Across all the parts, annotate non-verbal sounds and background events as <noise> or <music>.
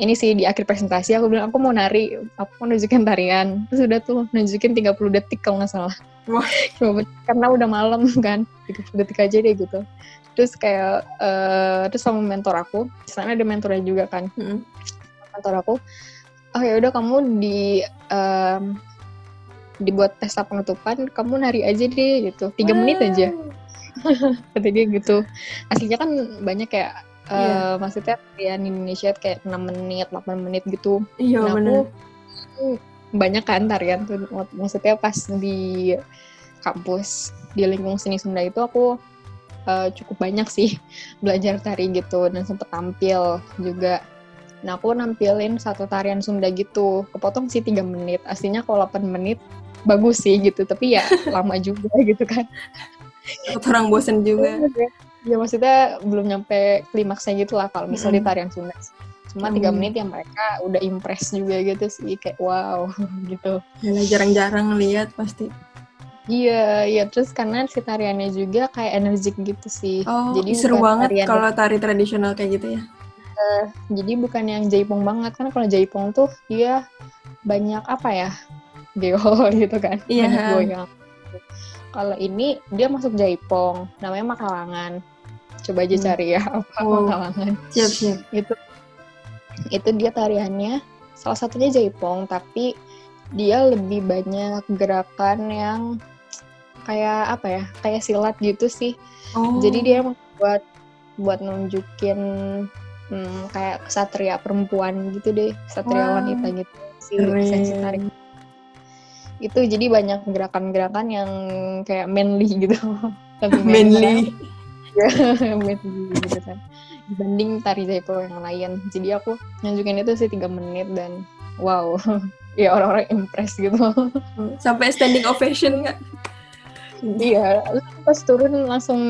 ini sih di akhir presentasi aku bilang aku mau nari, aku mau nunjukin tarian. Terus udah tuh nunjukin 30 detik kalau nggak salah. Wah. <laughs> Karena udah malam <laughs> kan, 30 detik aja deh gitu. Terus kayak uh, terus sama mentor aku, di sana ada mentornya juga kan. Mm-mm. Mentor aku, oh ya udah kamu di um, dibuat pesta penutupan, kamu nari aja deh gitu, tiga menit aja. <laughs> Kata dia gitu. Aslinya kan banyak kayak Iya. eh maksudnya tarian Indonesia kayak 6 menit, 8 menit gitu. Iya Nah, benar. aku banyak kan tarian tuh. Maksudnya pas di kampus di lingkung seni Sunda itu aku eh, cukup banyak sih <laughs> belajar tari gitu dan sempet tampil juga. Nah aku nampilin satu tarian Sunda gitu, kepotong sih tiga menit. Aslinya kalau 8 menit bagus sih gitu, tapi ya <laughs> lama juga gitu kan. Orang bosen juga. Ya maksudnya belum nyampe klimaksnya gitu lah kalau misalnya di Mm-mm. tarian Sunda. Cuma tiga Hmm. menit ya mereka udah impress juga gitu sih kayak wow <laughs> gitu. Yalah jarang-jarang lihat pasti. Iya, iya terus karena si tariannya juga kayak energik gitu sih. Oh, jadi seru banget tarian- kalau tari tradisional kayak gitu ya. Jadi bukan yang jaipong banget kan kalau jaipong tuh dia banyak apa ya? Geo <laughs> gitu kan. Iya. Banyak goyang. Kalau ini dia masuk jaipong, namanya Makalangan. Coba aja Hmm. cari ya apa Oh. Makalangan. Siap siap. itu itu dia tariannya salah satunya jaipong tapi dia lebih banyak gerakan yang kayak apa ya kayak silat gitu sih Oh. jadi dia buat buat nunjukin hmm, kayak kesatria perempuan gitu deh kesatria Wah, wanita gitu si sensi tarik itu jadi banyak gerakan-gerakan yang kayak manly gitu <laughs> lebih manly. <laughs> gitu kan. Dibanding tari jaipong yang lain. Jadi aku nunjukin itu sih tiga menit dan wow. <laughs> Ya orang-orang impress gitu. <laughs> Sampai standing ovation nggak? iya pas turun langsung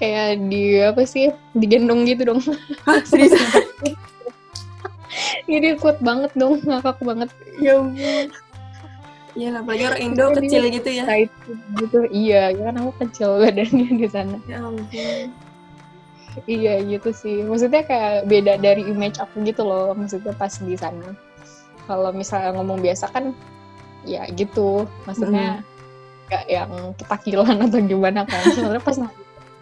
kayak di apa sih? Digendong gitu dong. Hah, serius? jadi kuat banget dong ngakak banget. Ya ampun. Iya lah, apalagi orang Indo Iya, kecil gitu ya. excited gitu. Iya ya kan aku kecil badannya di sana. Ya ampun. iya gitu sih. Maksudnya kayak beda dari image aku gitu loh maksudnya pas di sana. Kalau misalnya ngomong biasa kan ya gitu. Maksudnya nggak yang ketakilan <laughs> atau gimana kan. Sebenarnya pas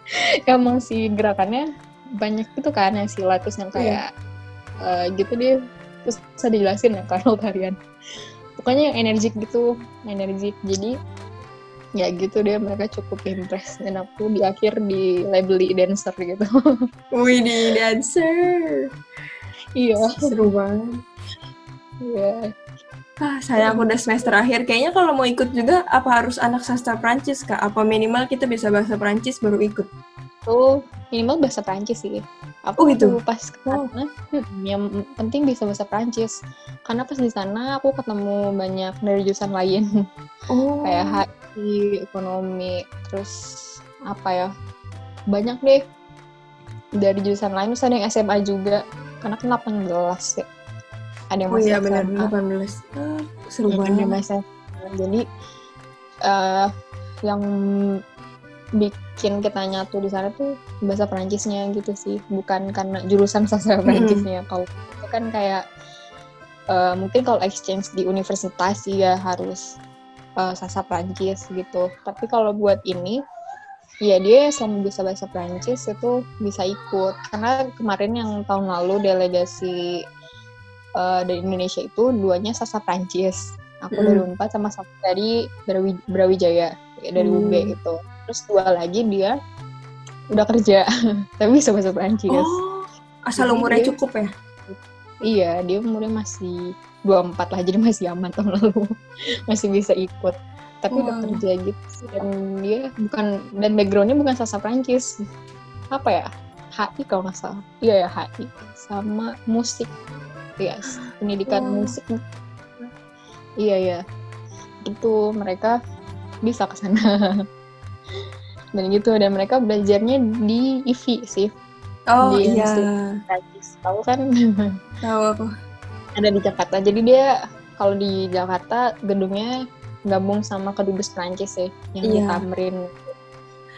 <laughs> emang si gerakannya banyak gitu kan yang silat terus yang kayak eh, gitu deh. Terus bisa dijelasin ya kalau tarian pokoknya yang energik gitu energik jadi ya gitu deh mereka cukup impress dan aku di akhir di labeli dancer gitu <laughs> Wih, di dancer. iya Seru banget. iya Ah, saya aku udah semester akhir. Kayaknya kalau mau ikut juga, apa harus anak sastra Prancis, Kak? Apa minimal kita bisa bahasa Prancis baru ikut? Tuh minimal bahasa Prancis sih Oh, aku gitu? tuh pas ke sana hmm, yang penting bisa bahasa Prancis karena pas di sana aku ketemu banyak dari jurusan lain <laughs> Oh. kayak HI, ekonomi, terus apa ya banyak deh dari jurusan lain terus ada yang SMA juga karena kan 18 ya ada yang Oh masih iya benar, SMA. 18. Ah, seru Hmm, banget. jadi eh yang bikin kita nyatu di sana tuh bahasa Perancisnya gitu sih. Bukan karena jurusan sastra Perancisnya. Kalau itu kan kayak eh, mungkin kalau exchange di universitas sih ya harus eh, sastra Perancis gitu. Tapi kalau buat ini ya dia selama bisa bahasa Perancis itu bisa ikut. Karena kemarin yang tahun lalu delegasi eh, dari Indonesia itu duanya sastra Perancis. Aku Mm. dari Unpad sama satu dari Brawi- Brawijaya ya, dari UB Hmm. gitu terus dua lagi dia udah kerja. <laughs> Tapi bisa bahasa Perancis Oh, asal umurnya dia- cukup ya? iya dia umurnya masih 24 lah jadi masih aman tahun lalu. <laughs> Masih bisa ikut. Tapi udah Wow. kerja gitu. Sih. dan dia bukan dan backgroundnya bukan sastra Perancis apa ya? HI kalau nggak salah. Iya ya HI sama musik. Yes pendidikan Wow. musik. Iya ya itu mereka bisa ke sana <laughs> dan gitu dan mereka belajarnya di IVI sih Oh Di iya, tahu kan <laughs> tahu aku. ada di Jakarta. Jadi dia kalau di Jakarta gedungnya gabung sama kedubes Prancis ya, yang di Iya. Tamrin.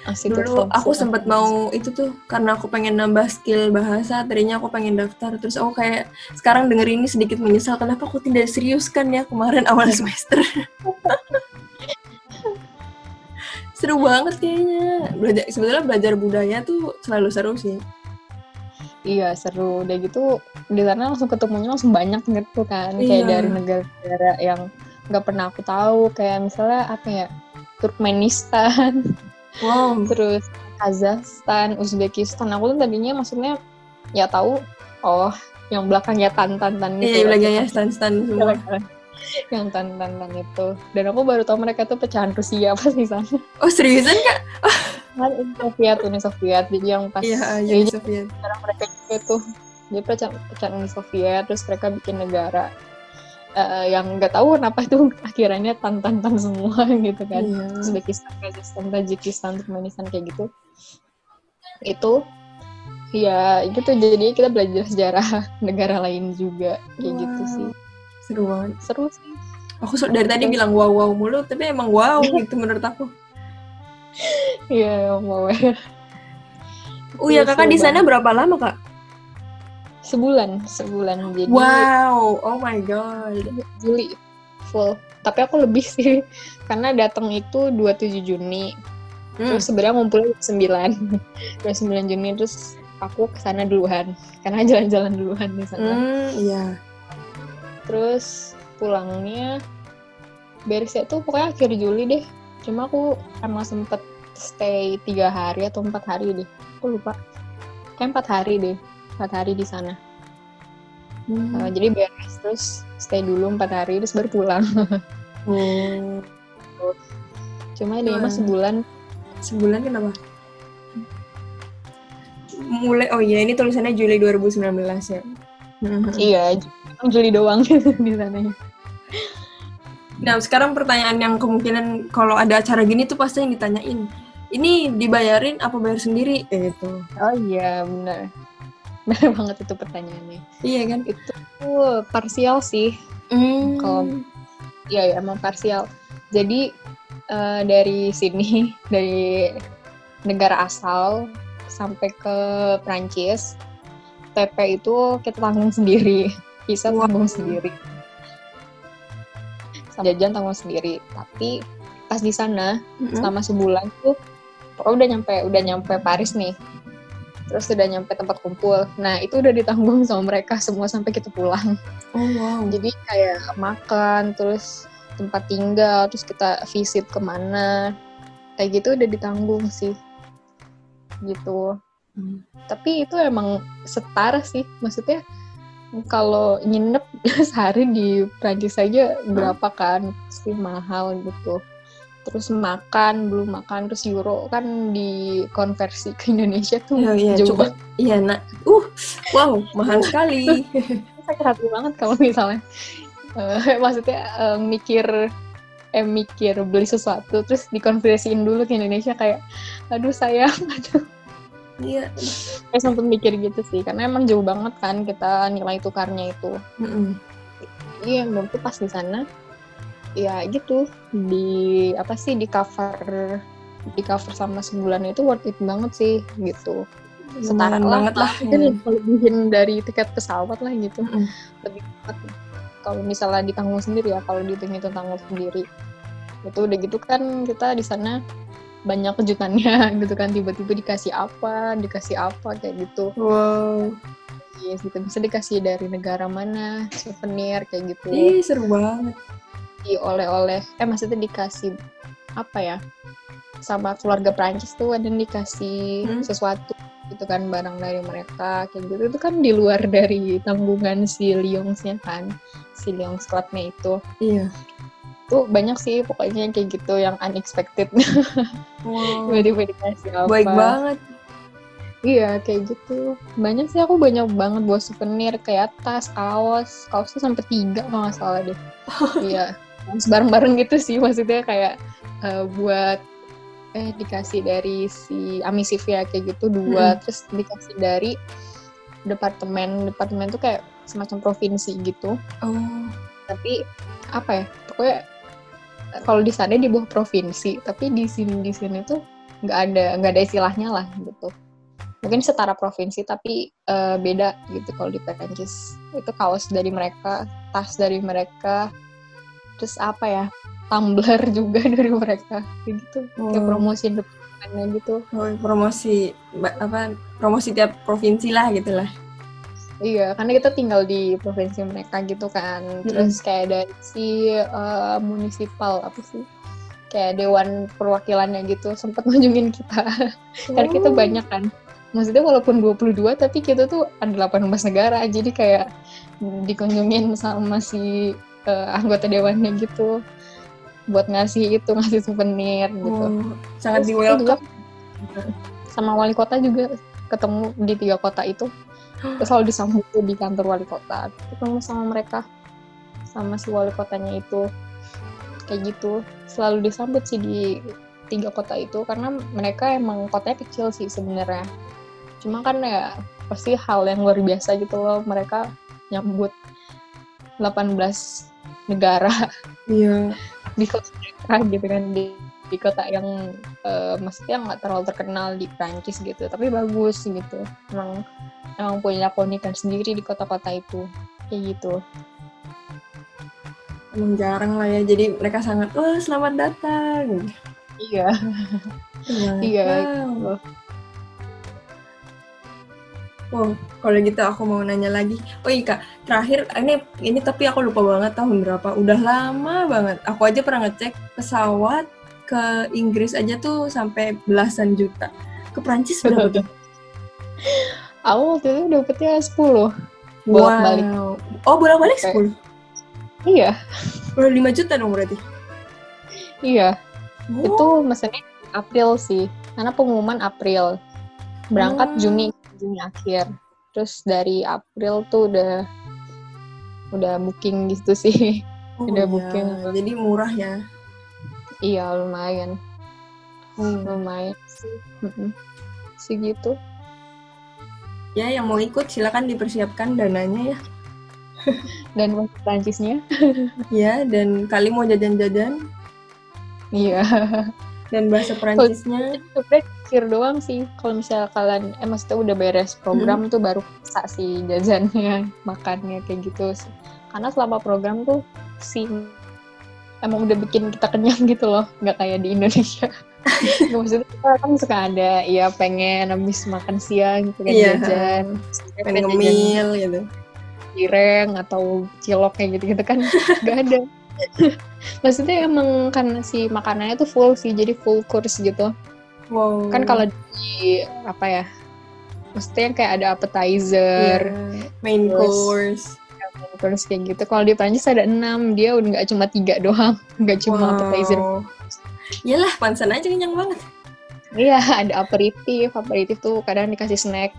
Asik Dulu aku sempat mau itu tuh karena aku pengen nambah skill bahasa, tadinya aku pengen daftar. Terus aku kayak sekarang denger ini sedikit menyesal kenapa aku tidak serius kan ya kemarin awal <laughs> semester. <laughs> seru banget kayaknya. Belajar sebetulnya belajar budaya tuh selalu seru sih. Iya seru. Udah gitu di sana langsung ketemunya langsung banyak gitu kan, kayak Iya. dari negara-negara yang nggak pernah aku tahu, kayak misalnya apa ya Turkmenistan, Wow. <laughs> terus Kazakhstan, Uzbekistan. Aku tuh tadinya maksudnya ya tahu oh yang belakangnya tan-tan-tan Iya, gitu. belakangnya stan-stan semua. Yang tan-tan-tan itu. Dan aku baru tahu mereka tuh pecahan Rusia <laughs> pas di sana. Oh seriusan kak? Kan Uni Soviet, Uni Soviet. Jadi yang pas Iya, jadi Uni Soviet. negara mereka juga tuh jadi pecahan, pecahan Uni Soviet terus mereka bikin negara eh, yang nggak tahu kenapa itu <laughs> akhirnya tan-tan-tan semua <laughs> gitu kan Iya. Uzbekistan, Kazakhstan, Tajikistan, Turkmenistan kayak gitu itu ya gitu jadi kita belajar sejarah negara lain juga kayak gitu Wow. sih Seru banget. seru sih Aku dari tadi bilang wow wow mulu, tapi emang wow <laughs> gitu menurut aku. iya mau Oh ya Iya, kakak di sana berapa lama kak? sebulan sebulan jadi Wow, oh my god. Juli full tapi aku lebih sih <laughs> karena datang itu 27 Juni Hmm. terus sebenarnya ngumpulnya 9 29 <laughs> Juni terus aku ke sana duluan karena jalan-jalan duluan di sana Hmm, iya. Terus pulangnya beresnya tuh pokoknya akhir Juli deh cuma aku emang sempet stay tiga hari atau empat hari deh aku lupa kayak empat hari deh empat hari di sana Hmm. Uh, jadi beres terus stay dulu empat hari terus baru pulang <laughs> Oh, cuma dia Wah. mah sebulan sebulan kenapa? Mulai, oh iya ini tulisannya Juli 2019 ya. Hmm. iya Juli doang <laughs> di sana Nah sekarang pertanyaan yang kemungkinan kalau ada acara gini tuh pasti yang ditanyain. Ini dibayarin apa bayar sendiri? Kayak gitu. oh iya benar <laughs> benar banget itu pertanyaannya Iya kan? itu parsial sih Hmm. Kalau- Iya, ya, emang parsial. Jadi eh, dari sini, <laughs> dari negara asal sampai ke Prancis, TP itu kita tanggung sendiri, bisa tanggung sendiri. Sama Jajan tanggung sendiri. Tapi pas di sana Mm-mm. selama sebulan tuh, pokoknya udah nyampe udah nyampe Paris nih. Terus udah nyampe tempat kumpul. Nah, itu udah ditanggung sama mereka semua sampai kita pulang. Oh wow. Jadi kayak makan, terus tempat tinggal, terus kita visit ke mana, kayak gitu udah ditanggung sih, gitu. Hmm. Tapi itu emang setara sih, maksudnya kalau nginep <laughs> sehari di Prancis aja berapa kan, pasti mahal gitu. Terus makan, belum makan, terus euro kan dikonversi ke Indonesia tuh Iya, iya, jauh coba. Iya, nak. Uh, wow, mahal sekali. <laughs> sakit hati banget kalau misalnya eh, <laughs> maksudnya eh, mikir eh mikir beli sesuatu terus dikonversiin dulu ke Indonesia kayak aduh sayang aduh Iya. kayak sempet mikir gitu sih karena emang jauh banget kan kita nilai tukarnya itu Mm-mm. iya menurutku pas di sana ya gitu di apa sih di cover di cover sama sebulan itu worth it banget sih gitu setara Lumayan lah banget lah. mungkin lebihin dari tiket pesawat lah gitu Mm-mm. lebih cepat kalau misalnya ditanggung sendiri ya kalau dihitung itu tanggung sendiri itu udah gitu kan kita di sana banyak kejutannya <laughs> gitu kan. Tiba-tiba dikasih apa dikasih apa kayak gitu. Wow. yes, gitu. Bisa dikasih dari negara mana souvenir kayak gitu. Ih, seru banget. di oleh-oleh. Eh maksudnya dikasih apa ya? Sama keluarga Prancis tuh ada dikasih Hmm. sesuatu gitu kan barang dari mereka kayak gitu. Itu kan di luar dari tanggungan si Lyonsnya kan. Si Lyons Clubnya itu. Iya. Tuh banyak sih pokoknya yang kayak gitu yang unexpected. Wow. <laughs> tiba-tiba dikasih apa. Baik banget. iya kayak gitu. Banyak sih aku banyak banget buat souvenir kayak tas kaos. Kaosnya sampai tiga kalau nggak salah deh. <laughs> Iya Kaos bareng-bareng gitu sih maksudnya kayak eh, buat eh dikasih dari si Amisif ya kayak gitu dua terus dikasih dari departemen. Departemen tuh kayak semacam provinsi gitu. Oh. tapi apa ya pokoknya kalau di sana di bawah provinsi tapi di sini di sini tuh nggak ada nggak ada istilahnya lah gitu. Mungkin setara provinsi tapi uh, beda gitu kalau di Perancis. Itu kaos dari mereka tas dari mereka terus apa ya tumbler <laughs> juga dari mereka gitu. Oh. kayak promosi depannya gitu. Oh, promosi apa promosi tiap provinsi lah gitu lah Iya, karena kita tinggal di provinsi mereka gitu kan. Terus kayak dari si uh, municipal apa sih? Kayak dewan perwakilannya gitu sempat <laughs> ngunjungin kita. Oh. karena kita oh. banyak kan. Maksudnya walaupun 22 tapi kita tuh ada 18 negara. Jadi kayak dikunjungin sama si uh, anggota dewannya gitu buat ngasih itu ngasih souvenir gitu. Oh, sangat di welcome. Sama wali kota juga ketemu di tiga kota itu selalu disambut di kantor wali kota. Ketemu sama mereka sama si wali kotanya itu. Kayak gitu. Selalu disambut sih di tiga kota itu karena mereka emang kotanya kecil sih sebenarnya. Cuma kan ya pasti hal yang luar biasa gitu loh. Mereka nyambut 18 negara iya. <laughs> di kota mereka gitu kan. Di di kota yang uh, maksudnya nggak terlalu terkenal di Prancis gitu tapi bagus gitu emang emang punya keunikan sendiri di kota-kota itu kayak gitu emang jarang lah ya jadi mereka sangat wah selamat datang iya iya <laughs> gitu. Oh, kalau gitu aku mau nanya lagi. Oh iya kak, terakhir ini ini tapi aku lupa banget tahun berapa. Udah lama banget. Aku aja pernah ngecek pesawat ke Inggris aja tuh sampai belasan juta. Ke Prancis berapa tuh? <laughs> Aku waktu itu dapetnya 10 bolak wow. balik. Oh bolak balik sepuluh? Iya. Udah 5 juta dong berarti? Iya. Oh. Itu mesennya April sih. Karena pengumuman April. Berangkat hmm. Juni, Juni akhir. Terus dari April tuh udah udah booking gitu sih. Oh, udah iya. booking. Jadi murah ya. Iya lumayan. Hmm. Lumayan sih. Segitu. Ya yang mau ikut silakan dipersiapkan dananya ya. <laughs> dan bahasa Prancisnya. <laughs> ya dan kali mau jajan-jajan. Iya. Dan bahasa Prancisnya. Sebenernya kir doang sih. Kalau misalnya kalian, eh maksudnya udah beres program hmm. tuh baru bisa sih jajannya, <laughs> makannya kayak gitu. Karena selama program tuh si emang udah bikin kita kenyang gitu loh nggak kayak di Indonesia <laughs> maksudnya kita kan suka ada ya pengen habis makan siang pengen iya. jajan pengen ngemil gitu cireng atau cilok kayak gitu gitu kan <laughs> nggak ada maksudnya emang karena si makanannya tuh full sih jadi full course gitu wow. kan kalau di apa ya maksudnya kayak ada appetizer yeah. main course terus kayak gitu. Kalau di Prancis ada enam. Dia udah nggak cuma tiga doang. <laughs> Nggak cuma wow. appetizer. Iyalah pansan aja kenyang banget. Iya <laughs> ada aperitif. Aperitif tuh kadang dikasih snack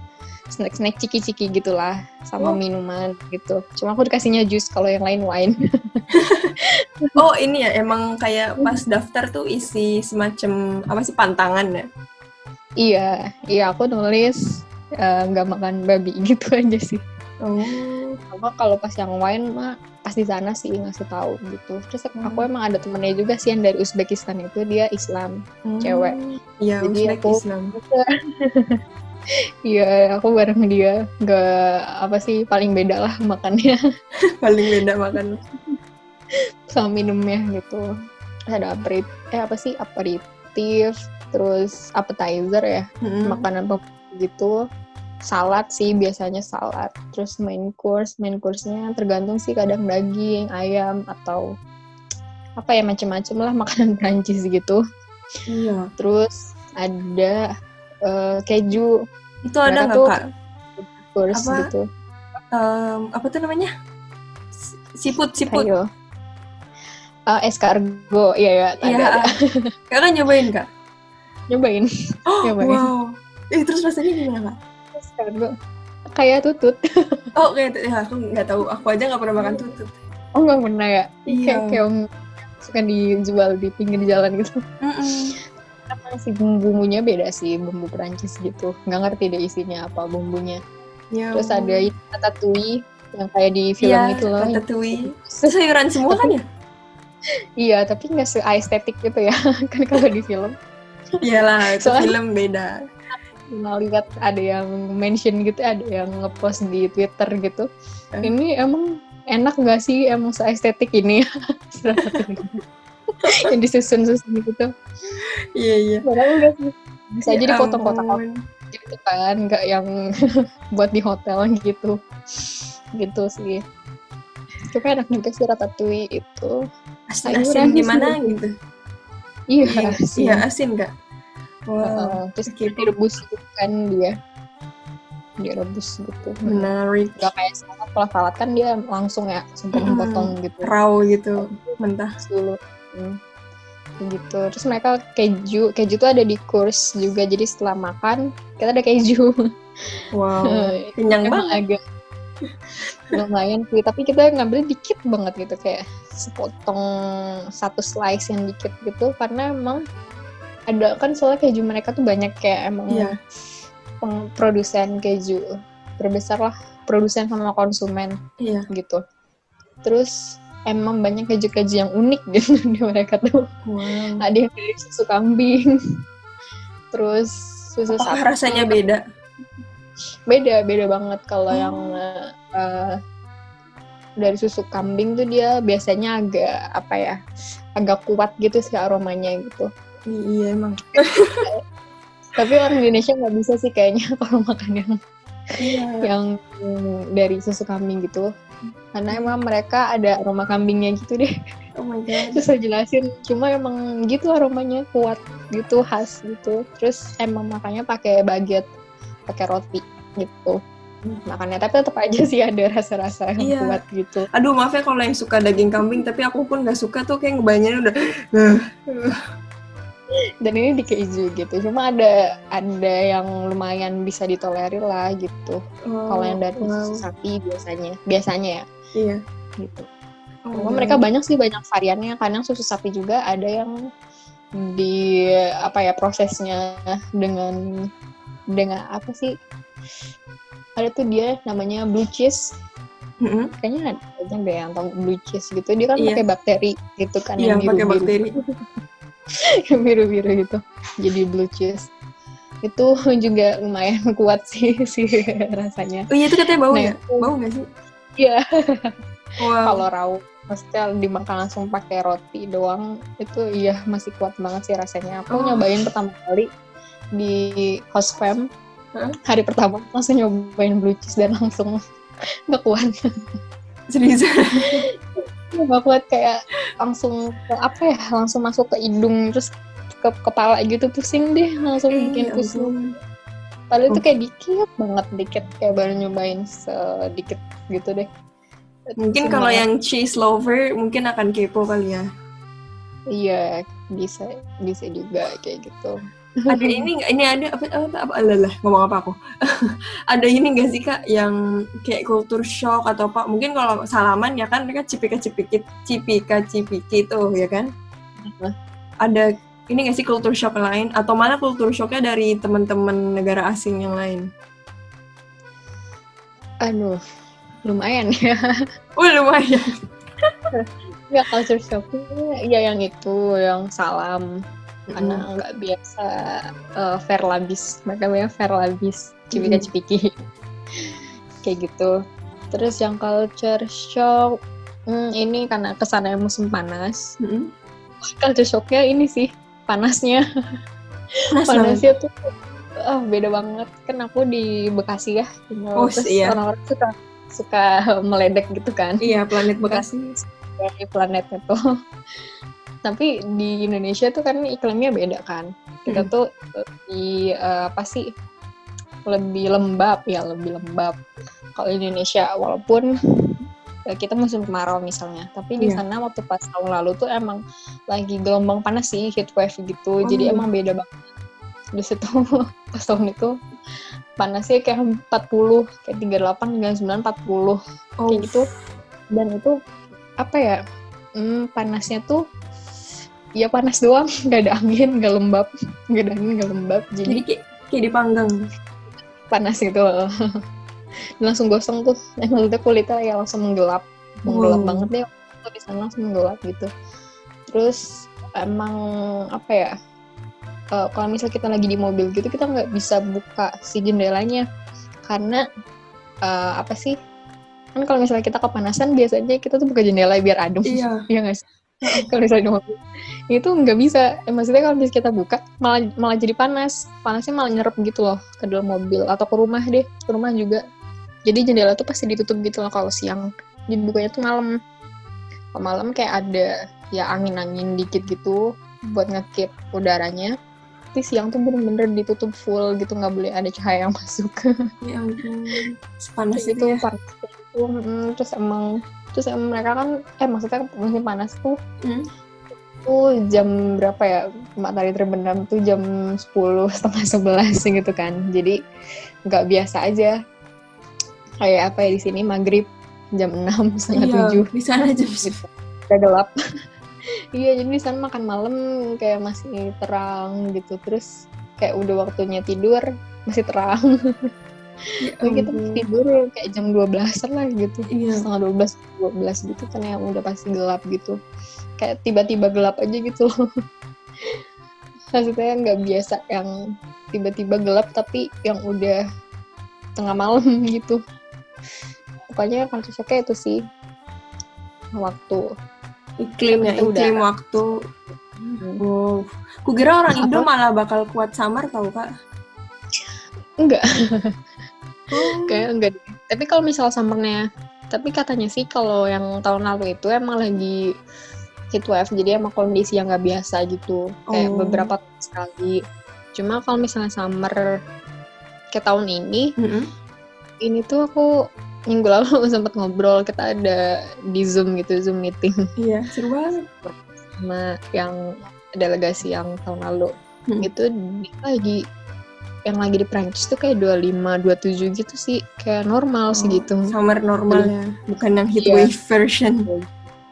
snack snack ciki ciki gitulah sama oh. minuman gitu. Cuma aku dikasihnya jus kalau yang lain wine. <laughs> Oh ini ya emang kayak pas daftar tuh isi semacam apa sih pantangan ya? Iya iya aku nulis eh, nggak uh, makan babi gitu aja sih oh sama kalau pas yang wine mah pas di sana sih ngasih tahu gitu terus hmm. aku emang ada temennya juga sih yang dari Uzbekistan itu dia Islam hmm. cewek iya Uzbek aku, Islam <laughs> Iya, aku bareng dia nggak apa sih paling beda lah makannya. <laughs> paling beda makan. Sama minumnya gitu. Ada aperitif, eh apa sih aperitif, terus appetizer ya, -hmm. makanan gitu salad sih biasanya salad terus main course main course-nya tergantung sih kadang daging ayam atau apa ya macam-macam lah <laughs> makanan Prancis gitu. Iya. Terus ada uh, keju. Itu ada nggak kak? course apa, gitu. Um, apa tuh namanya? Siput siput. Ayo. Uh, escargot. Iya ya ada, iya ada. kakak nyobain kak? <laughs> Nyobain. Oh, nyobain. wow. Eh, terus rasanya gimana kak kayak tutut. <laughs> Oh kayak tutut. Ya aku nggak tahu. Aku aja nggak pernah makan tutut. Oh nggak pernah ya? Iya. kayak kayak suka dijual di pinggir jalan gitu. Mm -mm. Sih bumbu-bumbunya beda sih bumbu Perancis gitu. Nggak ngerti deh isinya apa bumbunya. Ya, terus ada ratatouille yang kayak di film ya, itu loh. ratatouille. <laughs> Sayuran semua kan ya? Iya tapi nggak se estetik gitu ya <laughs> kan kalau di film. Iyalah, itu Soalnya- film beda. Pernah lihat ada yang mention gitu ada yang ngepost di Twitter gitu Eh. ini emang enak nggak sih emang seestetik ini <laughs> yang disusun-susun gitu Iya, iya. padahal enggak sih bisa aja Ya dipotong kotak ampun. gitu kan nggak yang <laughs> buat di hotel gitu gitu sih tapi enak juga sih ratatouille itu Asin-asin gimana sih. gitu. iya Iya, sih iya asin kak. Wow. Terus Oke. direbus gitu kan dia direbus gitu Menarik. nggak kayak salad kalau salad kan dia langsung ya potong-potong gitu Raw gitu, mentah. dulu Hmm. gitu terus mereka keju keju tuh ada di kurs juga jadi setelah makan kita ada keju <laughs> Wow. Kenyang Emang banget. agak <laughs> lumayan sih tapi kita ngambil dikit banget gitu kayak sepotong satu slice yang dikit gitu karena emang ada kan soalnya keju mereka tuh banyak kayak emang Iya. peng- keju terbesar lah produsen sama konsumen Iya. gitu terus emang banyak keju-keju yang unik gitu <laughs> di mereka tuh Wow. ada yang dari susu kambing terus susu sapi rasanya beda? beda beda banget kalau Oh. yang eh, dari susu kambing tuh dia biasanya agak apa ya agak kuat gitu sih aromanya gitu Iya emang. <laughs> tapi orang Indonesia nggak bisa sih kayaknya <laughs> kalau makan yang Iya. yang dari susu kambing gitu karena emang mereka ada aroma kambingnya gitu deh Oh my god. susah jelasin cuma emang gitu aromanya kuat gitu khas gitu terus emang makanya pakai baget pakai roti gitu makannya tapi tetap aja sih ada rasa-rasa yang Iya. kuat gitu Aduh maaf ya kalau yang suka daging kambing, tapi aku pun nggak suka tuh kayak ngebayangin udah. "Nah, dan ini di keju gitu. Cuma ada ada yang lumayan bisa ditolerir lah gitu. Wow, kalau yang dari wow. susu sapi biasanya. Biasanya ya. Iya. gitu. Oh Cuma mereka banyak sih banyak variannya. Kadang susu sapi juga ada yang di apa ya prosesnya dengan dengan apa sih? Ada tuh dia namanya blue cheese. Mm-mm. kayaknya ada deh yang tahu blue cheese gitu. Dia kan Iya. pakai bakteri gitu kan Iya, yang pakai bakteri. <laughs> yang <laughs> biru-biru gitu jadi blue cheese itu juga lumayan <laughs> kuat sih sih rasanya Oh iya itu katanya bau Nah, ya? itu- Bau nggak sih? Iya. <laughs> Wow. kalau raw maksudnya dimakan langsung pakai roti doang itu iya masih kuat banget sih rasanya aku Oh. nyobain pertama kali di host fam Hah? hari pertama langsung nyobain blue cheese dan langsung nggak kuat Serius. Nggak kuat kayak langsung ke apa ya langsung masuk ke hidung terus ke kepala gitu pusing deh langsung Eh, bikin ya pusing. padahal itu Oh. kayak dikit banget dikit kayak baru nyobain sedikit gitu deh. Mungkin kalau yang cheese lover mungkin akan kepo kali ya. iya bisa bisa juga kayak gitu Ada <laughs> ini nggak? Ini ada apa apa apa alalah, ngomong apa aku? <laughs> ada ini nggak sih kak yang kayak culture shock atau apa? Mungkin kalau salaman ya kan mereka cipika cipiki cipika cipiki itu ya kan? Ada ini nggak sih culture shock lain atau malah culture shocknya dari teman-teman negara asing yang lain? Aduh, lumayan <laughs> ya. Oh lumayan. Ya culture shocknya ya yang itu, yang salam. Karena Mm. nggak biasa eh, fair labis. Mereka bilang fair labis, cipika cipiki. Kayak gitu. Terus yang culture shock, hmm, ini karena ke sana musim panas. Mm-mm. Culture shocknya ini sih, panasnya. Panas. Panasnya tuh ah, beda banget. Kan aku di Bekasi ya. tinggal. Oh, Terus iya. orang-orang suka suka meledek gitu kan. Iya planet Bekasi. dari planetnya tuh. Tapi di Indonesia tuh kan iklimnya beda kan. Kita Mm. tuh eh, apa sih? Lebih lembab ya, lebih lembab. Kalau di Indonesia walaupun eh, kita musim kemarau misalnya, tapi di Iya. sana waktu pas tahun lalu tuh emang lagi gelombang panas sih, heat wave gitu. Jadi Oh. emang beda banget. Di situ <laughs> pas tahun itu panasnya kayak 40, kayak 38, 39, 40 Oh, kayak gitu dan itu apa ya hmm, panasnya tuh ya panas doang. <laughs> Nggak ada angin nggak lembab. Nggak ada angin nggak lembab. Jadi jadi kayak, kayak dipanggang. panas gitu. <laughs> Langsung gosong tuh. Eh, maksudnya kulitnya ya langsung menggelap. Menggelap Wow. banget deh. Di sana langsung menggelap gitu. Terus emang apa ya? Uh, kalau misalnya kita lagi di mobil gitu kita nggak bisa buka si jendelanya. Karena uh, apa sih? Kan kalau misalnya kita kepanasan biasanya kita tuh buka jendela biar adem. Iya. <laughs> iya nggak sih <laughs> kalau misalnya di mobil itu nggak bisa. Eh, maksudnya kalau misalnya kita buka malah malah jadi panas. Panasnya malah nyerap gitu loh ke dalam mobil atau ke rumah deh. Ke rumah juga. Jadi jendela tuh pasti ditutup gitu loh kalau siang. Dibukanya tuh malam. Kalau malam kayak ada ya angin-angin dikit gitu buat ngekip udaranya. Tapi siang tuh bener-bener ditutup full gitu. Nggak boleh ada cahaya yang <laughs> masuk. Ya ampun. Sepanas kayak itu gitu ya. panas gitu Mm, terus emang terus mereka kan eh maksudnya musim panas tuh Hmm. tuh jam berapa ya? Matahari terbenam tuh jam 10 <laughs> setengah 11 gitu kan. Jadi nggak biasa aja. Kayak apa ya di sini? Maghrib jam 6 <laughs> setengah Iya, tujuh. di sana jam gitu. udah gelap. <laughs> Iya jadi di sana makan malam kayak masih terang gitu. Terus kayak udah waktunya tidur masih terang Ya Tapi kita tidur kayak jam 12 lah gitu Iya. setengah 12 12 gitu kan yang udah pasti gelap gitu kayak tiba-tiba gelap aja gitu loh <laughs> maksudnya nggak biasa yang tiba-tiba gelap tapi yang udah tengah malam <laughs> gitu pokoknya culture shocknya itu sih waktu Iklim ya, iklim waktu. Hmm. Wow. Kukira orang? Indo malah bakal kuat samar tau kak. enggak <laughs> Oh. kayak enggak deh. tapi kalau misal summernya tapi katanya sih kalau yang tahun lalu itu emang lagi heat wave jadi emang kondisi yang nggak biasa gitu kayak Oh. beberapa tahun sekali cuma kalau misalnya summer kayak tahun ini Mm-mm. ini tuh aku minggu lalu <laughs> sempat ngobrol kita ada di zoom gitu zoom meeting Iya, seru banget. sama yang delegasi yang tahun lalu Hmm. itu dia lagi yang lagi di Prancis tuh kayak 25 27 gitu sih kayak normal sih Oh, gitu Summer normal ya, bukan yang heat Iya. wave version.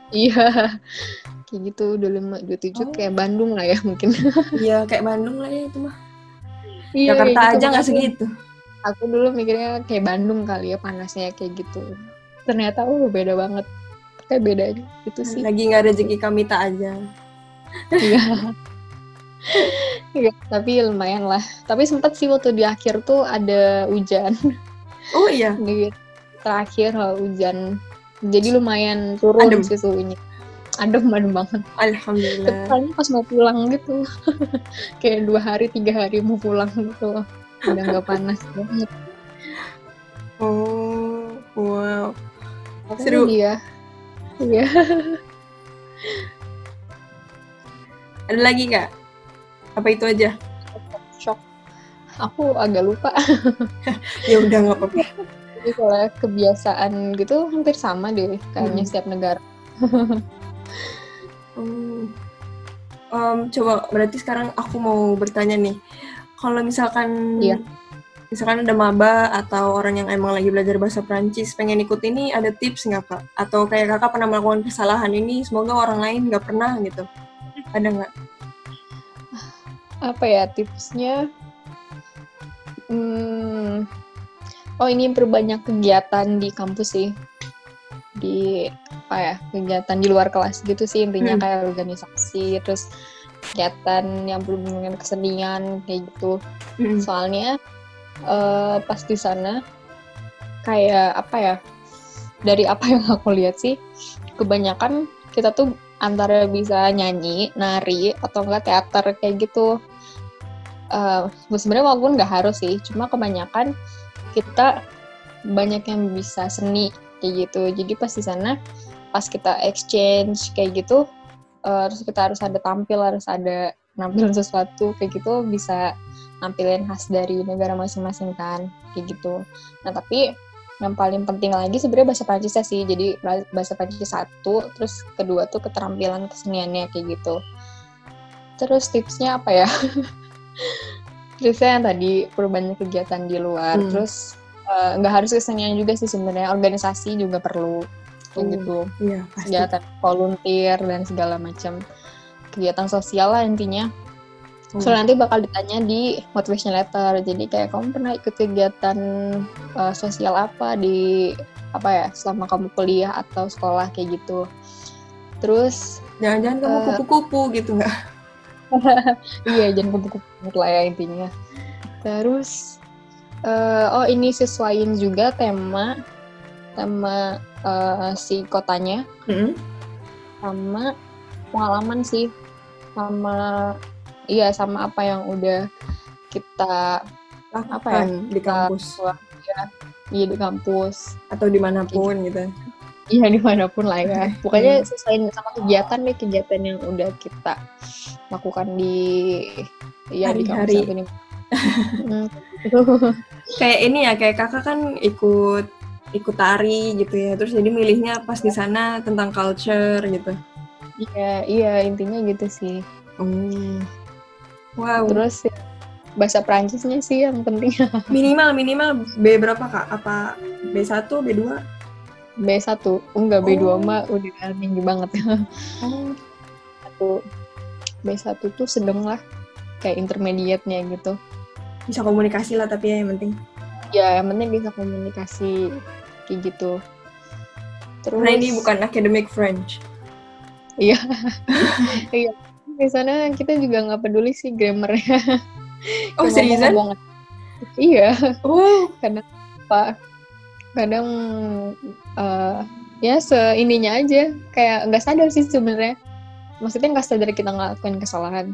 Iya, <laughs> kayak gitu 25, 27 Oh. kayak Bandung lah ya mungkin. <laughs> Iya, kayak Bandung lah ya itu mah. Iya, Jakarta gitu. aja nggak segitu. Aku dulu mikirnya kayak Bandung kali ya panasnya kayak gitu. Ternyata oh beda banget. Kayak beda aja gitu sih. Lagi nggak rezeki kami tak aja. Iya. <laughs> Iya, tapi lumayan lah. Tapi sempat sih waktu di akhir tuh ada hujan Oh iya, <laughs> di terakhir hujan. Jadi lumayan turun Adem. sih suhunya. Adem, adem banget. alhamdulillah. Soalnya pas mau pulang gitu <laughs> kayak dua hari tiga hari mau pulang gitu udah nggak panas banget Oh, wow. Makanya Seru. dia iya <laughs> Ada lagi nggak? Apa itu aja? shock aku agak lupa <laughs> Ya udah nggak apa-apa. jadi kalau kebiasaan gitu hampir sama deh kayaknya Hmm. setiap negara Oh. <laughs> Em, coba berarti sekarang aku mau bertanya nih. Kalau misalkan Iya. misalkan ada maba atau orang yang emang lagi belajar bahasa Prancis pengen ikut ini ada tips nggak kak? Atau kayak kakak pernah melakukan kesalahan ini semoga orang lain nggak pernah gitu. Ada nggak? Apa ya tipsnya hmm, oh ini perbanyak kegiatan di kampus sih di apa ya kegiatan di luar kelas gitu sih intinya Hmm. kayak organisasi terus kegiatan yang berhubungan dengan kesenian kayak gitu Mm. soalnya eh, pas di sana kayak apa ya dari apa yang aku lihat sih kebanyakan kita tuh antara bisa nyanyi nari atau enggak teater kayak gitu Eh, sebenarnya walaupun nggak harus sih cuma kebanyakan kita banyak yang bisa seni kayak gitu. Jadi pas di sana pas kita exchange kayak gitu eh, terus kita harus ada tampil harus ada nampilin sesuatu kayak gitu bisa nampilin khas dari negara masing-masing kan kayak gitu. Nah tapi yang paling penting lagi sebenarnya bahasa Prancisnya sih. Jadi bahasa Prancis satu terus kedua tuh keterampilan keseniannya kayak gitu. Terus tipsnya apa ya <laughs> tipsnya yang tadi perbanyak kegiatan di luar Hmm. terus eh, nggak harus kesenian juga sih sebenarnya organisasi juga perlu kayak Oh. gitu Iya pasti. kegiatan volunteer dan segala macam kegiatan sosial lah intinya Oh. So nanti bakal ditanya di motivation letter. Jadi kayak kamu pernah ikut kegiatan uh, sosial apa di apa ya selama kamu kuliah atau sekolah kayak gitu. Terus Jangan-jangan kamu Eh, kupu-kupu gitu nggak? <laughs> iya jangan banget lah ya intinya terus eh, oh ini sesuaiin juga tema tema eh, si kotanya Mm-mm. sama pengalaman sih sama iya sama apa yang udah kita Apa ya? Lakukan di kampus ya iya di kampus atau di mana pun gitu. Iya di mana pun lah ya <laughs> Hmm. pokoknya sesuai sama kegiatan deh kegiatan yang udah kita lakukan di ya di kampus Hari-hari. di <laughs> Hmm. Kayak ini ya, kayak kakak kan ikut ikut tari gitu ya. Terus jadi milihnya pas di sana tentang culture gitu. iya iya intinya gitu sih Oh. Wow. terus ya, bahasa Perancisnya sih yang penting <laughs> Minimal minimal B berapa kak? Apa B1, B2? B1 enggak B2 Oh. mah udah tinggi banget Oh. <laughs> satu B1 tuh sedang lah kayak intermediate-nya gitu Bisa komunikasi lah tapi ya yang penting. ya yang penting bisa komunikasi kayak gitu terus Karena ini bukan academic French. iya <laughs> iya di sana kita juga nggak peduli sih grammarnya Oh seriusan? iya Oh. apa kadang eh, ya seininya aja kayak nggak sadar sih sebenarnya maksudnya nggak sadar kita ngelakuin kesalahan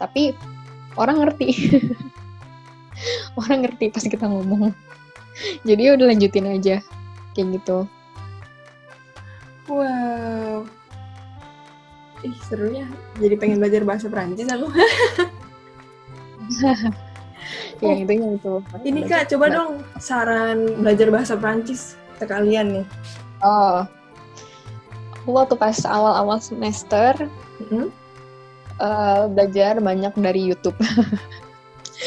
tapi orang ngerti <laughs> orang ngerti pas kita ngomong jadi ya udah lanjutin aja kayak gitu Wow. Ih seru ya. Jadi pengen belajar bahasa Perancis aku. <laughs> ya intinya itu Ini kak, coba dong saran belajar bahasa Perancis ke kalian nih. oh aku waktu pas awal-awal semester Mm-mm. eh, belajar banyak dari YouTube <laughs>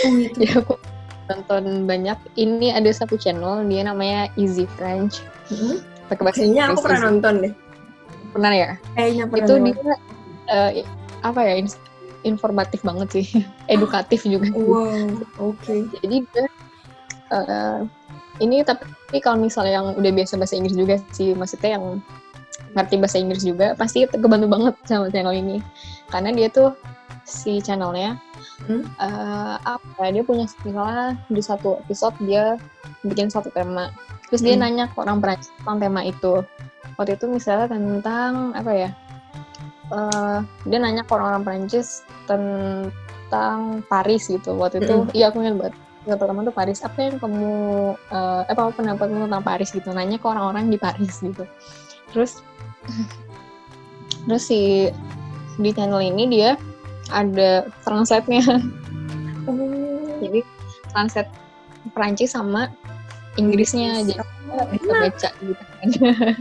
Oh gitu. jadi aku nonton banyak ini ada satu channel dia namanya Easy French Mm-mm. pakai bahasa Kayaknya aku pernah Easy. nonton deh. pernah ya Kayaknya pernah. itu nonton. dia eh, apa ya informatif banget sih <laughs> edukatif juga Wow, oke. jadi dia eh, ini tapi kalau misalnya yang udah biasa bahasa Inggris juga sih maksudnya yang ngerti bahasa Inggris juga pasti kebantu banget sama channel ini karena dia tuh si channelnya Hmm? eh, apa ya, dia punya misalnya di satu episode dia bikin satu tema terus dia Hmm. nanya ke orang Perancis tentang tema itu waktu itu misalnya tentang apa ya eh, dia nanya ke orang-orang Perancis tentang Paris gitu. Waktu itu Mm-mm. iya aku ingat banget. Yang pertama tuh Paris apa yang kamu eh, apa pendapatmu tentang Paris? gitu. Nanya ke orang-orang di Paris gitu. Terus <laughs> terus si di channel ini dia ada translate-nya Oh. jadi translate Perancis sama Inggrisnya. Jadi bisa baca gitu kan.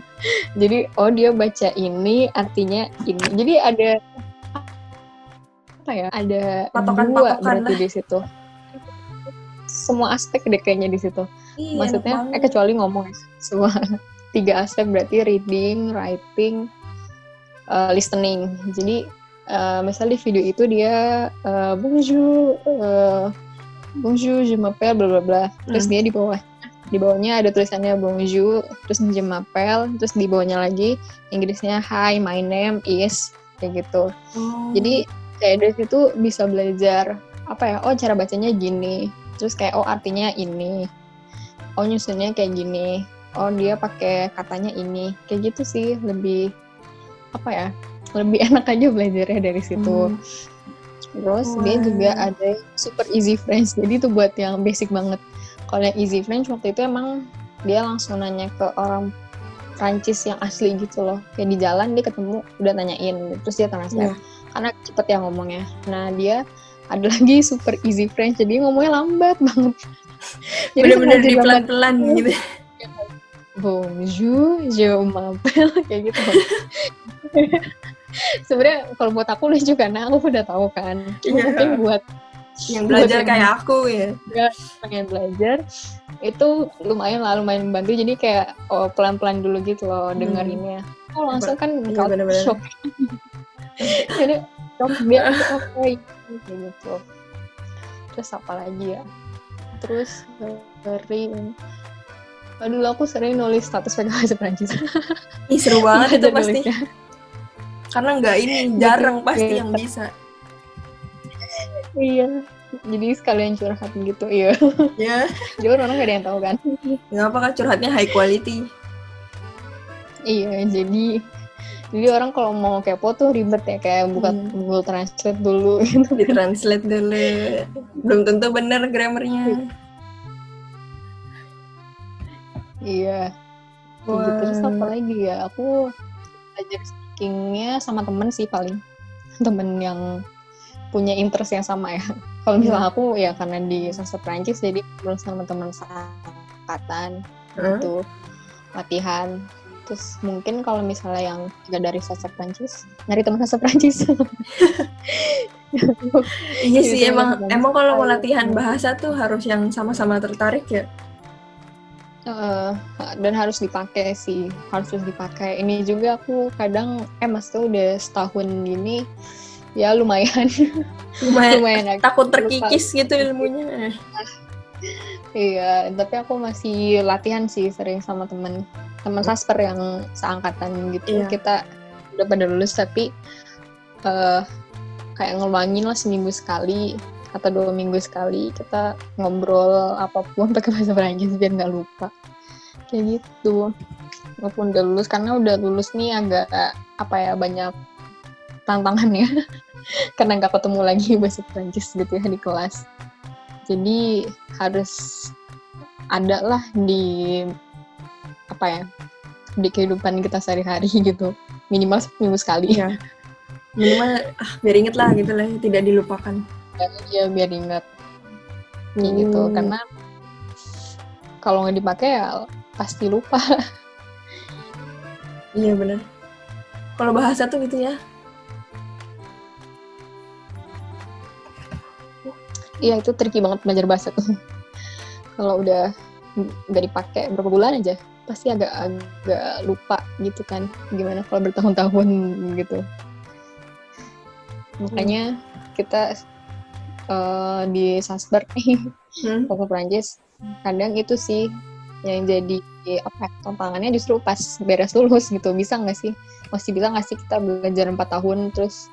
<laughs> Jadi oh dia baca ini artinya ini. Jadi ada apa ya? Ada dua Patokan-patokan berarti lah. di situ. Semua aspek deh kayaknya di situ. Iya, maksudnya enak eh kecuali ngomong semua. <laughs> Tiga aspek berarti reading writing uh, listening. Jadi uh, misalnya di video itu dia uh, bonjour uh, bonjour je m'appelle bla bla bla. Terus Hmm. dia di bawah di bawahnya ada tulisannya bonjour terus je m'appelle terus di bawahnya lagi Inggrisnya hi my name is kayak gitu Oh. jadi kayak dari situ bisa belajar apa ya oh cara bacanya gini terus kayak oh artinya ini oh nyusunnya kayak gini oh dia pakai katanya ini kayak gitu sih lebih apa ya lebih <laughs> enak aja belajarnya dari situ Hmm. terus dia Wah. juga ada super easy French jadi itu buat yang basic banget kalau yang easy French waktu itu emang dia langsung nanya ke orang Prancis yang asli gitu loh. Kayak di jalan dia ketemu udah nanyain. Terus dia translate Iya. karena cepet ya ngomongnya. Nah dia ada lagi super easy French. Jadi ngomongnya lambat banget. <laughs> Bener-bener sengaja di pelan-pelan gitu. bonjour je m'appelle. <laughs> Kayak gitu. <laughs> Sebenarnya kalau buat aku lucu karena aku udah tahu kan. Iya. mungkin buat Yang belajar kayak aku ya. pengen belajar itu lumayan lah lumayan membantu jadi kayak oh, pelan-pelan dulu gitu loh Hmm. dengerinnya oh langsung kan Iya, culture bener-bener. shock <laughs> jadi shock dia apa gitu terus apa lagi ya terus dari Aduh, aku sering nulis status <laughs> pakai bahasa Prancis. Ih seru banget itu pasti. nulisnya. Karena nggak ini jarang pasti Iya. yang bisa. Iya. Jadi sekalian curhat gitu iya. <laughs> Ya, jadi orang gak ada yang tahu kan. Nggak apa curhatnya high quality. iya jadi jadi orang kalau mau kepo tuh ribet ya kayak buka Hmm. Google Translate dulu gitu. Ditranslate dulu. Belum tentu bener grammarnya. iya. Kayak gitu. Terus apa lagi ya? Aku belajar speakingnya sama temen sih paling. Temen yang punya interest yang sama ya. <laughs> Kalau misalnya aku ya karena di sastra Prancis jadi ngobrol sama teman seangkatan Hah? gitu. Latihan. Terus mungkin kalau misalnya yang tidak dari sastra Prancis nyari teman sastra Prancis. <laughs> Iya sih emang emang kalau mau latihan bahasa tuh harus yang sama-sama tertarik ya. Eh, dan harus dipakai sih. Harus dipakai. Ini juga aku kadang eh mas tuh udah setahun gini ya lumayan <laughs> Lumayan lumayan takut lupa. terkikis gitu ilmunya. Iya, tapi aku masih latihan sih sering sama temen teman sasper yang seangkatan gitu. Iya. Kita udah pada lulus tapi eh kayak ngeluangin lah seminggu sekali atau dua minggu sekali kita ngobrol apa pun <laughs> pakai bahasa Perancis biar nggak lupa kayak gitu. Walaupun udah lulus karena udah lulus nih agak apa ya banyak tantangannya <laughs> karena nggak ketemu lagi <laughs> bahasa Perancis gitu ya di kelas jadi harus ada lah di apa ya di kehidupan kita sehari-hari <laughs> gitu minimal seminggu sekali Iya. Minimal ah, biar inget lah gitu lah, tidak dilupakan. ya biar ingat kayak gitu Hmm. karena kalau nggak dipakai ya pasti lupa Iya benar. Kalau bahasa tuh gitu ya. Iya itu tricky banget belajar bahasa tuh. <laughs> Kalau udah nggak dipakai berapa bulan aja pasti agak agak lupa gitu kan gimana kalau bertahun-tahun gitu. Makanya kita eh, di Sasber nih Hmm. bahasa Perancis kadang itu sih yang jadi apa ya, tantangannya justru pas beres lulus gitu. Bisa nggak sih? Masih bisa nggak sih kita belajar empat tahun terus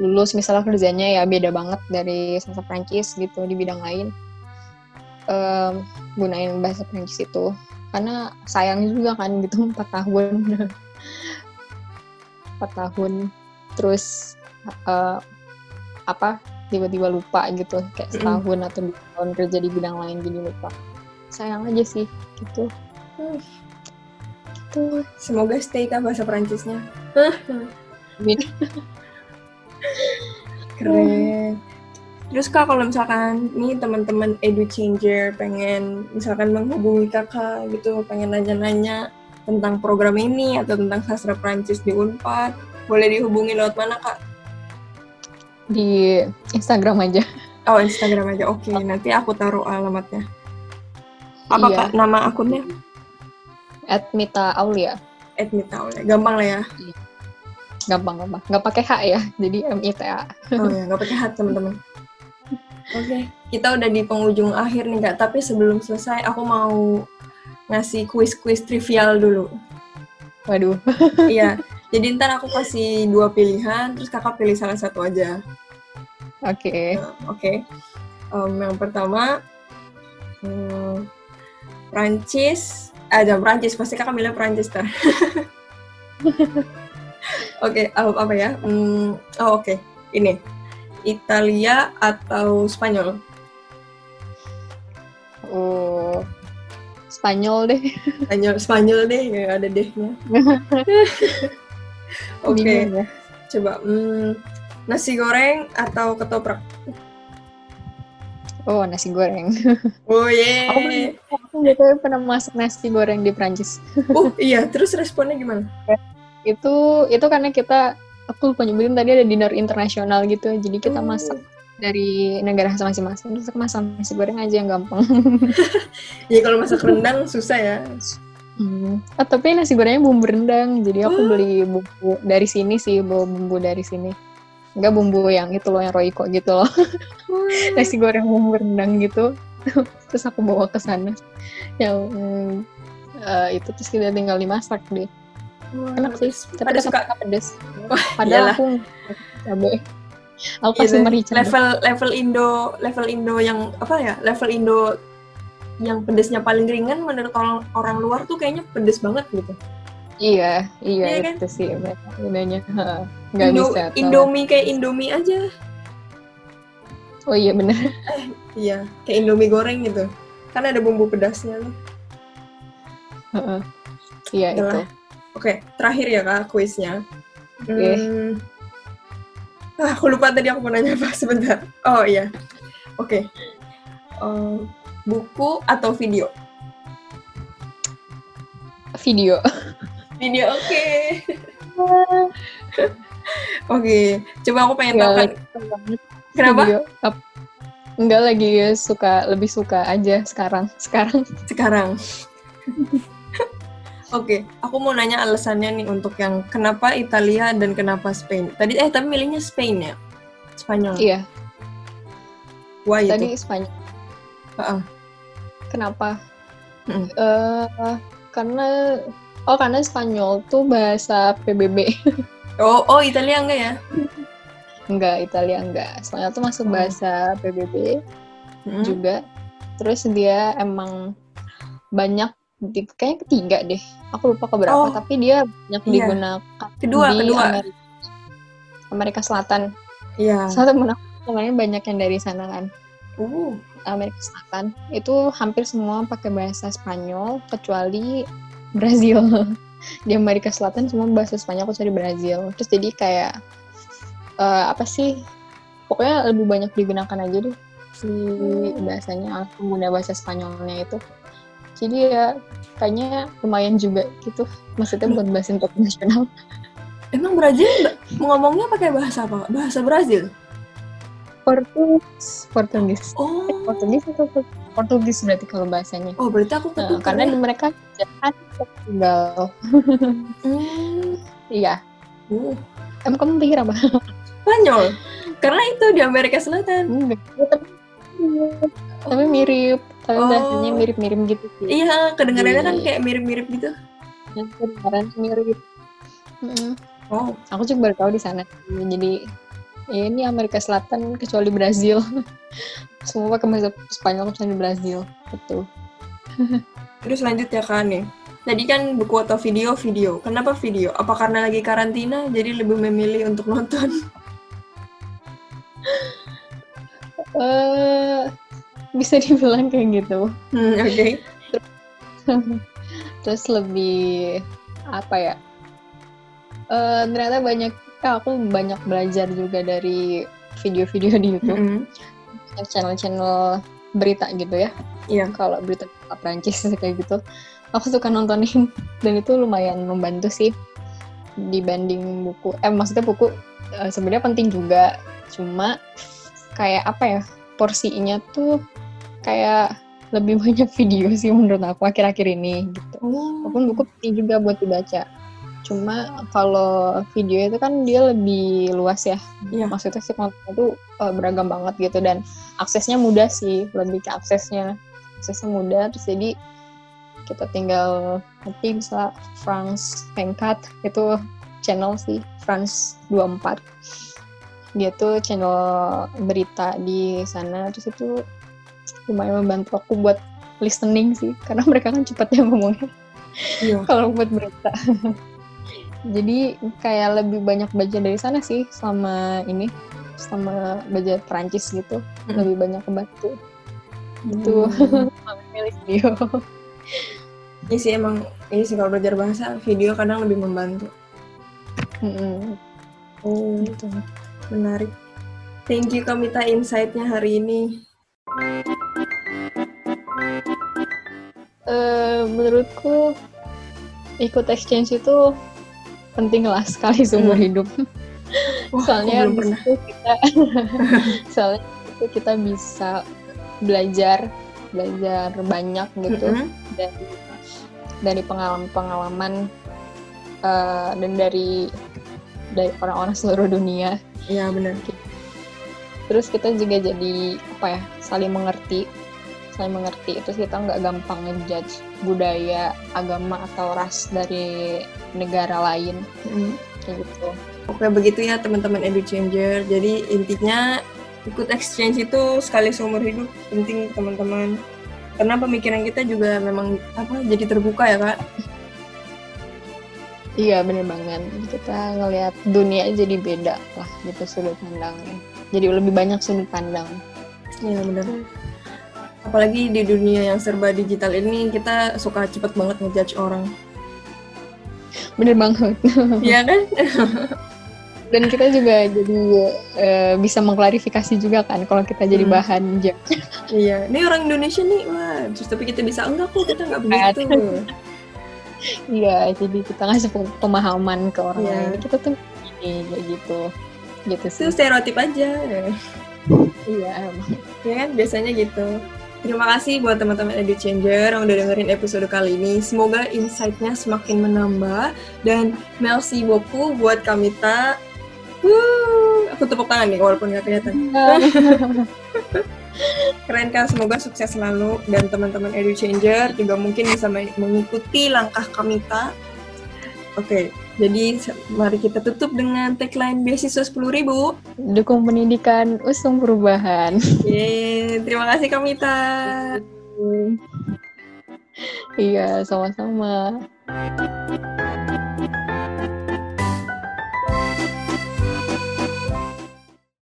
lulus misalnya kerjanya ya beda banget dari bahasa Perancis gitu di bidang lain. Em, gunain bahasa Perancis itu. Karena sayang juga kan gitu <laughs> empat tahun. <laughs> Empat tahun. Terus eh, apa tiba-tiba lupa gitu kayak setahun atau dua tahun kerja di bidang lain jadi lupa. Sayang aja sih gitu. Hmm. gitu. Semoga stay kak bahasa Perancisnya. <laughs> Amin. Keren. Terus kak kalau misalkan nih teman-teman edu changer pengen misalkan menghubungi kakak gitu, pengen nanya-nanya tentang program ini atau tentang sastra Prancis di Unpad, boleh dihubungi lewat mana kak? di Instagram aja Oh Instagram aja, oke. Nanti aku taruh alamatnya. Apa Iya. kak nama akunnya? at Mita Aulia Admit tahu ya, gampang lah ya. Gampang gampang nggak pakai H ya jadi M I T A Oh ya, nggak pakai hat teman-teman. Oke, kita udah di penghujung akhir nih kak. Tapi sebelum selesai, aku mau ngasih kuis-kuis trivial dulu. waduh <laughs> Iya. Jadi ntar aku kasih dua pilihan, terus kakak pilih salah satu aja. oke Nah, Oke. Em, yang pertama, hmm, Prancis. Ah, jangan Prancis. Pasti kakak milih Prancis tar. <laughs> Oke, apa apa ya? Hmm, oh oke. Ini. Italia atau Spanyol? oh Spanyol deh Spanyol, Spanyol deh, nggak ada dehnya. <laughs> Oke, Bingung ya. coba. Hmm, nasi goreng atau ketoprak? oh nasi goreng <laughs> Oh aku yeah. aku biasanya pernah masak nasi goreng di Prancis Oh <laughs> iya, terus responnya gimana? Itu itu karena kita aku lupa nyebutin tadi ada dinner internasional gitu jadi kita Oh. masak dari negara masing-masing terus masak nasi goreng aja yang gampang <laughs> Ya kalau masak rendang susah ya. Hmm. Ah, tapi nasi gorengnya bumbu rendang, jadi aku Oh. beli bumbu dari sini sih, bawa bumbu dari sini. Enggak bumbu yang itu loh, yang Royco gitu loh. <laughs> nasi goreng bumbu rendang gitu. <laughs> terus aku bawa ke sana. Yang hmm, eh, itu terus kita tinggal dimasak deh. Enak sih, tapi Pada tetap suka pedes. <laughs> Padahal aku cabai. aku kasih Gitu. merica. Level level Indo level Indo yang apa ya level Indo yang pedesnya paling ringan menurut orang, orang luar tuh kayaknya pedes banget gitu. Iya iya Iya kan? itu sih bedanya nggak Indo- bisa Indomie kayak Indomie aja. Oh iya bener. <laughs> Iya kayak Indomie goreng gitu. Kan ada bumbu pedasnya tuh. Iya itu oke terakhir ya kak kuisnya. Oke. Hmm. ah aku lupa tadi aku mau nanya apa <laughs> sebentar. Oh iya. Oke. Eh, buku atau video? Video. Video oke. <laughs> Oke coba aku pengen tahu. kan kenapa? Video. Enggak lagi suka lebih suka aja sekarang. Sekarang. Sekarang. <laughs> Oke, aku mau nanya alasannya nih untuk yang kenapa Italia dan kenapa Spain. Tadi eh tapi milihnya Spain ya, Spanyol. iya Wah itu. tadi Spanyol Heeh. kenapa Mm. Eh, karena oh karena Spanyol tuh bahasa PBB <laughs> Oh oh Italia enggak ya? enggak Italia enggak Spanyol tuh masuk Oh. bahasa PBB Mm. juga terus dia emang banyak kayaknya ketiga deh aku lupa keberapa Oh. tapi dia banyak Iya. digunakan Kedua di kedua. Amerika, Amerika Selatan Iya. Selatan menang sebenarnya banyak yang dari sana kan Uh. Amerika Selatan itu hampir semua pakai bahasa Spanyol kecuali Brazil <laughs> di Amerika Selatan semua bahasa Spanyol kecuali Brazil terus jadi kayak eh, apa sih pokoknya lebih banyak digunakan aja deh si bahasanya pengguna bahasa Spanyolnya itu jadi ya kayaknya lumayan juga gitu maksudnya buat bahasa internasional Emang Brazil ngomongnya pakai bahasa apa? Bahasa Brazil. Portugis Portugis Oh. Portugis atau Port- Portugis berarti kalau bahasanya Oh berarti aku Nah, karena ya. di mereka jangan Portugal. Hmm. Iya. Uh. Emang kamu pikir apa? Spanyol. Karena itu di Amerika Selatan. Tapi, mirip. Tapi Oh. bahasanya mirip-mirip gitu sih. Iya, kedengarannya kan Iya. kayak mirip-mirip gitu. Yang kedengaran mirip. Mm-mm. Oh. Aku juga baru tahu di sana. Jadi ya ini Amerika Selatan kecuali Brazil. <laughs> Semua pakai bahasa Spanyol kecuali Brazil. Betul. <laughs> Terus lanjut ya kak nih. Tadi kan buku atau video video. Kenapa video? Apa karena lagi karantina jadi lebih memilih untuk nonton? Eh bisa <laughs> dibilang kayak gitu. Hmm, Oke. <laughs> terus lebih apa ya Eh ternyata banyak aku banyak belajar juga dari video-video di YouTube Mm-mm. channel-channel berita gitu ya Iya. kalau berita Prancis <laughs> kayak gitu aku suka nontonin dan itu lumayan membantu sih dibanding buku eh maksudnya buku eh, sebenarnya penting juga cuma kayak apa ya porsinya tuh kayak lebih <laughs> banyak video sih menurut aku akhir-akhir ini gitu. Oh. walaupun buku penting juga buat dibaca. Cuma kalau video itu kan dia lebih luas ya. Iya. maksudnya sih kontennya tuh eh, beragam banget gitu dan aksesnya mudah sih lebih ke aksesnya. Aksesnya mudah terus jadi kita tinggal nanti bisa France 24 itu channel sih France 24 dia tuh channel berita di sana terus itu lumayan membantu aku buat listening sih karena mereka kan cepet ya ngomongnya Iya. <laughs> kalau buat berita. Jadi kayak lebih banyak baca dari sana sih selama ini sama baca Perancis gitu Mm. lebih banyak kebantu Gitu. Hmm. <laughs> milih video. Iya sih emang, iya sih kalau belajar bahasa video kadang lebih membantu. Mm-mm, Oh, gitu. menarik. Thank you Kamita insight-nya hari ini. Eh, menurutku ikut exchange itu penting lah sekali seumur Hmm. hidup. Wah, <laughs> soalnya situ kita <laughs> soalnya di situ kita bisa belajar belajar banyak gitu Mm-mm. dari dari pengalaman-pengalaman eh, dan dari dari orang-orang seluruh dunia Iya benar. Terus kita juga jadi apa ya saling mengerti saling mengerti terus kita nggak gampang ngejudge budaya agama atau ras dari negara lain Mm. kayak gitu Oke begitu ya teman-teman edu changer. Jadi intinya ikut exchange itu sekali seumur hidup penting teman-teman. Karena pemikiran kita juga memang apa jadi terbuka ya kak. Iya bener banget. Kita ngelihat dunia jadi beda lah gitu sudut pandangnya. Jadi lebih banyak sudut pandang. Iya benar. Apalagi di dunia yang serba digital ini kita suka cepet banget ngejudge orang. Bener banget. <laughs> Iya kan? Dan kita juga jadi uh, bisa mengklarifikasi juga kan kalau kita jadi Hmm. bahan judge. iya. Ini orang Indonesia nih, wah. Terus tapi kita bisa enggak kok kita nggak begitu. <laughs> Iya, jadi kita ngasih pe- pemahaman ke orang Iya. lain. Kita tuh ini kayak gitu. Gitu sih. Itu stereotip aja. <laughs> Iya, emang. Ya kan biasanya gitu. Terima kasih buat teman-teman Edu Changer yang udah dengerin episode kali ini. Semoga insight-nya semakin menambah. Dan merci beaucoup buat Kamita. Wuh, aku tepuk tangan nih walaupun nggak kelihatan. <laughs> Keren kan, semoga sukses selalu. Dan teman-teman Edu Changer juga mungkin bisa me- mengikuti langkah Kamita. Oke, jadi mari kita tutup dengan tagline beasiswa 10.000 Dukung pendidikan, usung perubahan. Yeay, terima kasih Kamita. Iya, sama-sama.